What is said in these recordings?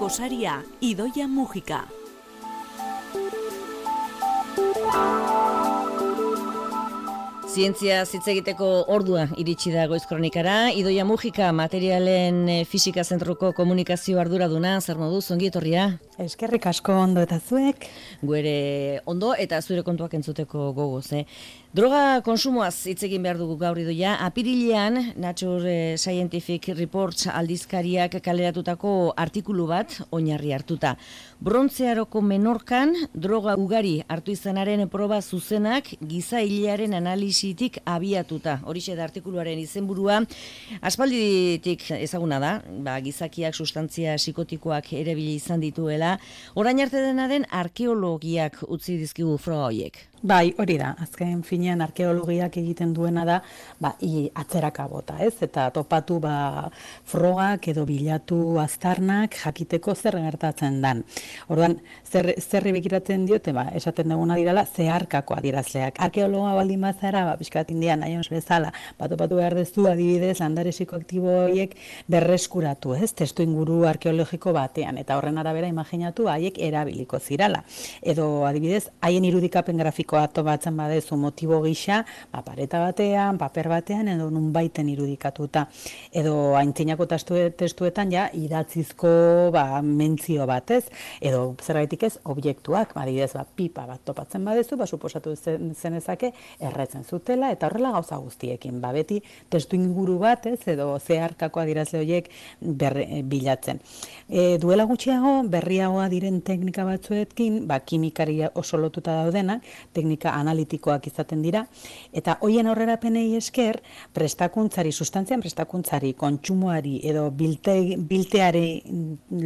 gozaria, Idoia Mujika. Zientzia hitz egiteko ordua iritsi da goiz kronikara. Idoia Mujika, materialen eh, fisika zentroko komunikazio arduraduna, zer moduz, ongi etorria? Eskerrik asko ondo eta zuek. Guere ondo eta zure kontuak entzuteko gogoz, eh? Droga konsumoaz hitz egin behar dugu gaur idoia. Apirilean, Nature Scientific Reports aldizkariak kaleratutako artikulu bat oinarri hartuta. Brontzearoko menorkan, droga ugari hartu izanaren proba zuzenak giza hilearen analisitik abiatuta. Horixe da artikuluaren izenburua. Aspalditik ezaguna da, ba, gizakiak sustantzia psikotikoak ere izan dituela. Orain arte dena den arkeologiak utzi dizkigu froga hoiek. Bai, hori da. Azken finean arkeologiak egiten duena da, ba, i, atzeraka bota, ez? Eta topatu ba frogak edo bilatu aztarnak jakiteko zer gertatzen dan. Orduan, zer zerri begiratzen diote, ba, esaten duguna dirala zeharkako adierazleak. Arkeologa baldin bazara, ba pizkat indian aions bezala, ba topatu behar dezu adibidez landare psikoaktibo horiek berreskuratu, ez? Testu inguru arkeologiko batean eta horren arabera imaginatu haiek erabiliko zirala. Edo adibidez, haien irudikapen grafiko grafikoa tobatzen badezu motibo gisa, ba, pareta batean, paper batean, edo nun baiten irudikatuta. Edo haintzinako testuetan ja, idatzizko ba, mentzio batez, edo zerbaitik ez, objektuak, adidez, ba, pipa bat topatzen badezu, ba, suposatu zen, zenezake, erretzen zutela, eta horrela gauza guztiekin, ba, beti testu inguru bat, ez, edo zeharkako adirazle horiek berre, bilatzen. E, duela gutxiago, berriagoa diren teknika batzuekin, ba, kimikaria oso lotuta daudenak, teknika analitikoak izaten dira, eta hoien aurrerapenei esker, prestakuntzari, sustantzian prestakuntzari, kontsumoari edo bilte, bilteari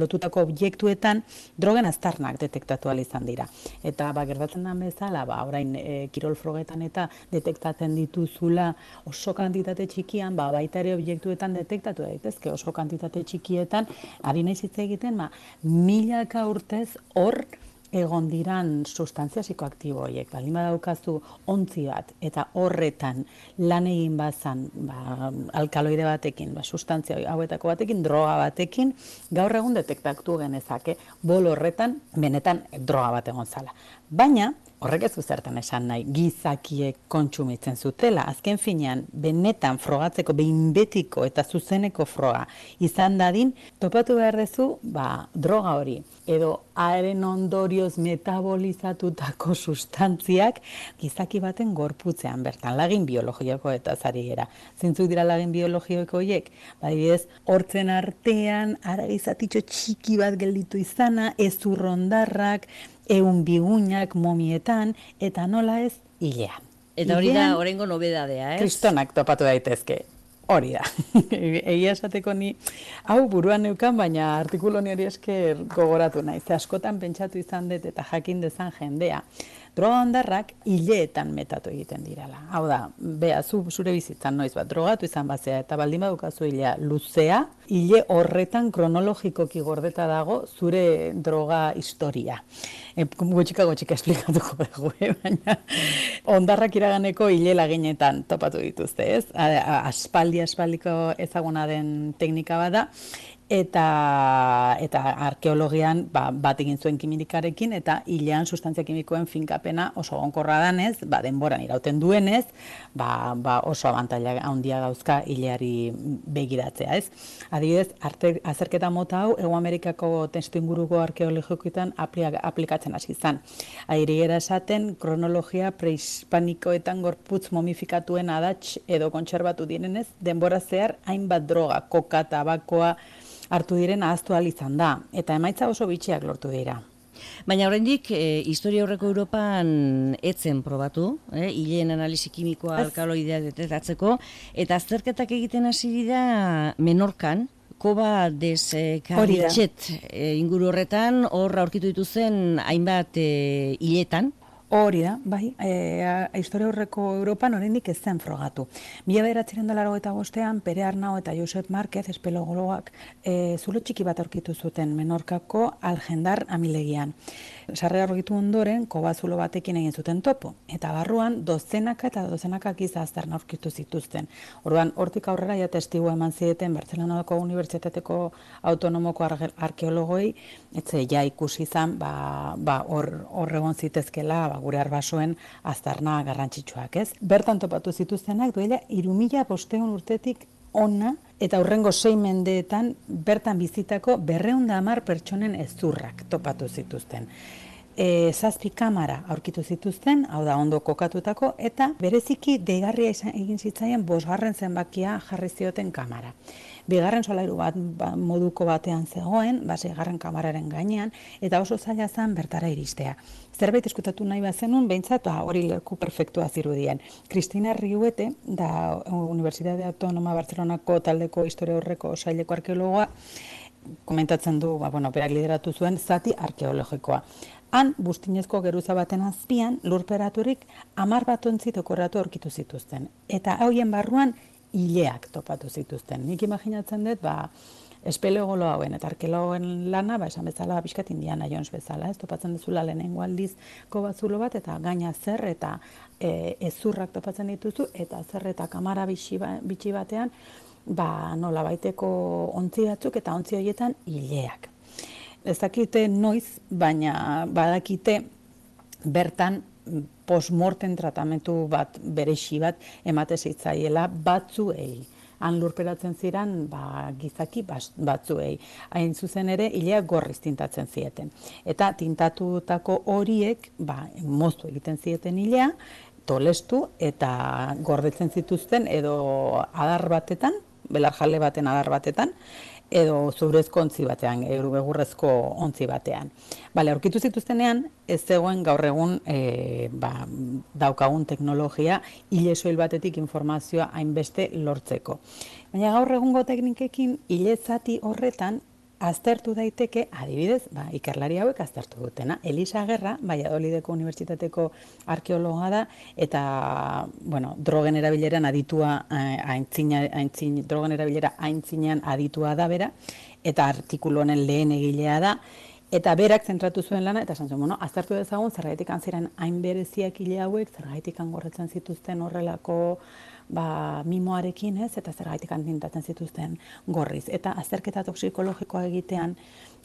lotutako objektuetan drogen aztarnak detektatu izan dira. Eta ba, gertatzen da bezala, ba, orain e, kirol frogetan eta detektatzen dituzula oso kantitate txikian, ba, baita ere objektuetan detektatu daitezke oso kantitate txikietan, ari nahi egiten, ma, milaka urtez hor egon diran sustantzia psikoaktibo horiek, baldin badaukazu ontzi bat eta horretan lan egin bazan ba, alkaloide batekin, ba, sustantzia hauetako batekin, droga batekin, gaur egun detektatu genezake bol horretan benetan droga bat egon zala. Baina, horrek ez zertan esan nahi, gizakiek kontsumitzen zutela, azken finean, benetan frogatzeko, behin betiko eta zuzeneko froga izan dadin, topatu behar dezu, ba, droga hori, edo haren ondorioz metabolizatutako sustantziak gizaki baten gorputzean bertan, lagin biologiako eta zari gera. Zintzuk dira lagin biologiako horiek, ba, hortzen artean, ara gizatitxo txiki bat gelditu izana, ez urrondarrak, eun bigunak momietan, eta nola ez, hilean. Eta hori da, horrengo nobedadea, ez? Kristonak topatu daitezke. Hori da. Egia esateko ni, hau buruan neukan, baina artikulo hori esker gogoratu nahi. Ze askotan pentsatu izan dut eta jakin dezan jendea. Droga ondarrak hileetan metatu egiten dirala. Hau da, bea, zu, zure bizitzan noiz bat, drogatu izan bazea eta baldin badukazu hilea luzea, hile horretan kronologikoki gordeta dago zure droga historia. Gutxika gutxika esplikatuko dugu, eh? baina ondarrak iraganeko hile laginetan topatu dituzte, ez? Aspaldi, aspaldiko ezaguna den teknika bada, eta eta arkeologian ba, bat egin zuen kimikarekin eta hilean sustantzia kimikoen finkapena oso gonkorra danez, ba, denboran irauten duenez, ba, ba oso abantaila handia gauzka hileari begiratzea, ez? Adibidez, arte, azerketa mota hau Ego Amerikako testu inguruko arkeologikoetan aplikatzen hasi izan. Airi esaten kronologia prehispanikoetan gorputz momifikatuen adats edo kontserbatu direnez, denbora zehar hainbat droga, koka, tabakoa, hartu diren ahaztu izan da, eta emaitza oso bitxiak lortu dira. Baina oraindik e, historia horreko Europan etzen probatu, eh, hileen analisi kimikoa alkaloidea detetatzeko, eta azterketak egiten hasi dira menorkan, koba des e, inguru horretan, hor aurkitu dituzen hainbat e, hiletan, Hori da, bai, e, historia horreko Europan oraindik ez zen frogatu. Mila beratzen dalaro eta bostean, Pere Arnau eta Josep Marquez, espelogoloak, e, zulo txiki bat aurkitu zuten menorkako algendar amilegian. Sarrera argitu ondoren, kobazulo batekin egin zuten topo. Eta barruan, dozenaka eta dozenaka giza aztarna aurkitu zituzten. Orduan, hortik aurrera ja testigu eman zieten Bartzelonako Unibertsitateko autonomoko arkeologoi, etze ja ikusi izan, ba, ba, hor, hor egon zitezkela, ba, gure arbasoen aztarna garrantzitsuak, ez? Bertan topatu zituztenak, duela, irumila posteun urtetik ona, eta hurrengo sei mendeetan bertan bizitako berreunda amar pertsonen ezurrak topatu zituzten e, zazpi kamara aurkitu zituzten, hau da ondo kokatutako, eta bereziki deigarria izan, egin zitzaien bosgarren zenbakia jarri zioten kamara. Bigarren solairu bat ba, moduko batean zegoen, base garren kamararen gainean, eta oso zaila zen bertara iristea. Zerbait eskutatu nahi bat zenun, behintzat, ba, hori leku perfektua zirudien. Kristina Riuete, da Universitate Autonoma Barcelonako taldeko historia horreko saileko arkeologoa, komentatzen du, ba, bueno, berak lideratu zuen, zati arkeologikoa. Han, bustinezko geruza baten azpian, lurperaturik amar bat ontzi dekoratu aurkitu zituzten. Eta hauen barruan, hileak topatu zituzten. Nik imaginatzen dut, ba, espelegolo hauen eta arkeologoen lana, ba, esan bezala, biskat indiana jones bezala, ez topatzen duzula lehenengo aldiz kobazulo bat, eta gaina zer eta e, ezurrak topatzen dituzu, eta zer eta kamara ba, bitxi batean, ba, nola baiteko ontzi batzuk eta ontzi horietan hileak ezakite noiz, baina badakite bertan postmorten tratamentu bat berexi bat emate zitzaiela batzuei han lurperatzen ziren ba, gizaki batzuei. Hain zuzen ere, hilea gorriz tintatzen zieten. Eta tintatutako horiek, ba, moztu egiten zieten hilea, tolestu eta gordetzen zituzten edo adar batetan, belar jale baten adar batetan, edo zurezko ontzi batean, egurrezko ontzi batean. Bale, aurkitu zituztenean, ez zegoen gaur egun e, ba, daukagun teknologia hile soil batetik informazioa hainbeste lortzeko. Baina gaur egungo teknikekin hile zati horretan aztertu daiteke, adibidez, ba, ikerlari hauek aztertu dutena. Elisa Gerra, Valladolideko Unibertsitateko arkeologa da, eta, bueno, drogen erabileran aditua, eh, aintzina, aintzin, drogen erabilera aintzinean aditua da bera, eta artikulu honen lehen egilea da, eta berak zentratu zuen lana, eta zantzun, bueno, aztertu dezagun, zergaitik ziren hain bereziak hile hauek, zergaitik gorretzen zituzten horrelako ba, mimoarekin ez, eta zer gaitik antintatzen zituzten gorriz. Eta azterketa toksikologikoa egitean,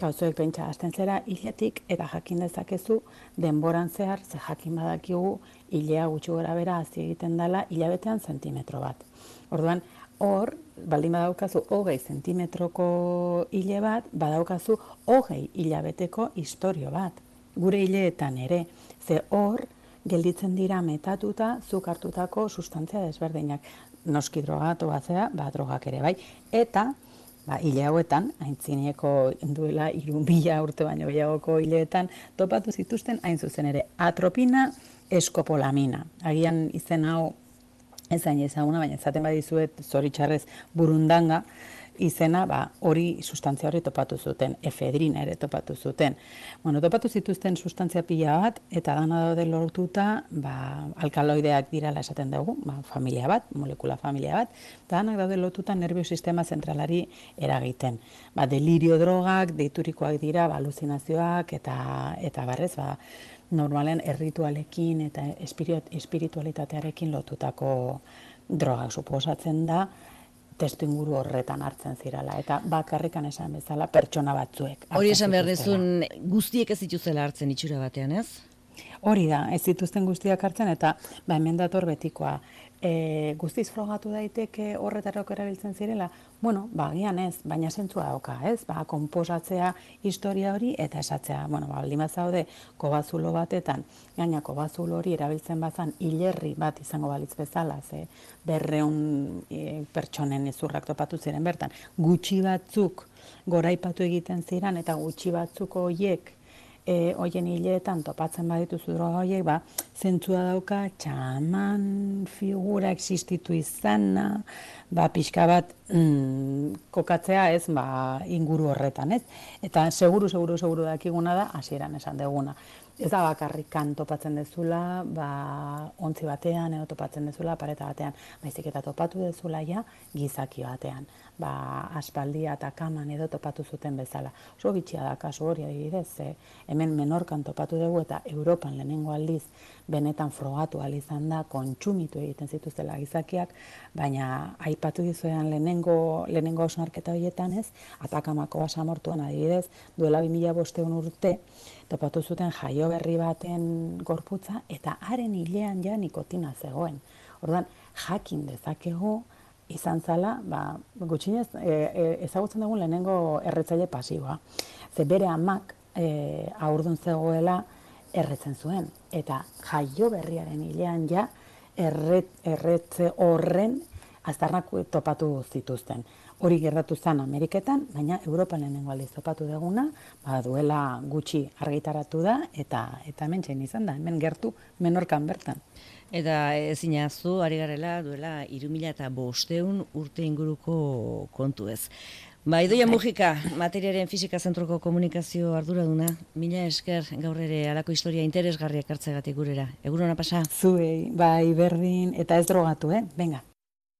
gauzoek pentsa hasten zera hiletik, eta jakin dezakezu denboran zehar, ze jakin badakigu hilea gutxu gora bera hazi egiten dela hilabetean zentimetro bat. Orduan, hor, baldin badaukazu hogei zentimetroko hile bat, badaukazu hogei hilabeteko historio bat. Gure hileetan ere, ze hor, gelditzen dira metatuta zuk hartutako sustantzia desberdinak. Noski drogatu batzea, ba, drogak ere bai. Eta, ba, hile hauetan, haintzineko duela irun bila urte baino gehiagoko hileetan, topatu zituzten hain zuzen ere atropina eskopolamina. Agian izen hau ez zain ezaguna, baina zaten badizuet zoritxarrez burundanga, izena ba, hori sustantzia hori topatu zuten, efedrina ere topatu zuten. Bueno, topatu zituzten sustantzia pila bat, eta dana daude lortuta, ba, alkaloideak dirala esaten dugu, ba, familia bat, molekula familia bat, eta danak daude lotuta nerviosistema zentralari eragiten. Ba, delirio drogak, deiturikoak dira, ba, aluzinazioak, eta, eta barrez, ba, normalen erritualekin eta espiritualitatearekin lotutako drogak suposatzen da, testu inguru horretan hartzen zirala eta bakarrikan esan bezala pertsona batzuek. Hori esan behar dezun guztiek ez dituzela hartzen itxura batean, ez? Hori da, ez dituzten guztiak hartzen eta ba hemen dator betikoa e, guztiz frogatu daiteke horretarako erabiltzen zirela? Bueno, ba, gian ez, baina zentzua dauka, ez? Ba, komposatzea historia hori eta esatzea, bueno, ba, lima zaude kobazulo batetan, gaina kobazulo hori erabiltzen bazan hilerri bat izango balitz bezala, ze berreun e, pertsonen ezurrak topatu ziren bertan, gutxi batzuk goraipatu egiten ziren eta gutxi batzuk hoiek e, hoien hileetan topatzen badituzu droga horiek, ba, zentzua dauka, txaman figura existitu izana, ba, pixka bat mm, kokatzea ez, ba, inguru horretan, ez? Eta seguru, seguru, seguru dakiguna da, hasieran esan deguna. Ez da bakarrikan topatzen dezula, ba, ontzi batean edo topatzen dezula pareta batean, baizik eta topatu dezula ja gizaki batean. Ba, aspaldia eta kaman edo topatu zuten bezala. Oso bitxia da kasu hori adibidez, ze hemen menorkan topatu dugu eta Europan lehenengo aldiz benetan frogatu izan da kontsumitu egiten zituztela gizakiak, baina aipatu dizuean lehenengo lehenengo osnarketa horietan, ez? Atakamako basamortuan adibidez, duela 2500 urte topatu zuten jaio berri baten gorputza eta haren hilean ja nikotina zegoen. Ordan jakin dezakegu izan zala, ba, gutxinez, e, e, ezagutzen dugun lehenengo erretzaile pasiboa. Ze bere amak e, aurdun zegoela erretzen zuen. Eta jaio berriaren hilean ja, erret, erretze horren aztarnak topatu zituzten. Hori gertatu zen Ameriketan, baina Europa lehenengo aldiz topatu deguna, ba, duela gutxi argitaratu da, eta eta hemen izan da, hemen gertu menorkan bertan. Eta ezin azu, ari garela, duela irumila eta bosteun urte inguruko kontu ez. Ba, idoia mugika, materiaren fizika zentroko komunikazio arduraduna, mila esker gaur ere alako historia interesgarriak hartzegatik gurera. Egun hona pasa? Zuei, bai, berdin, eta ez drogatu, eh? Venga.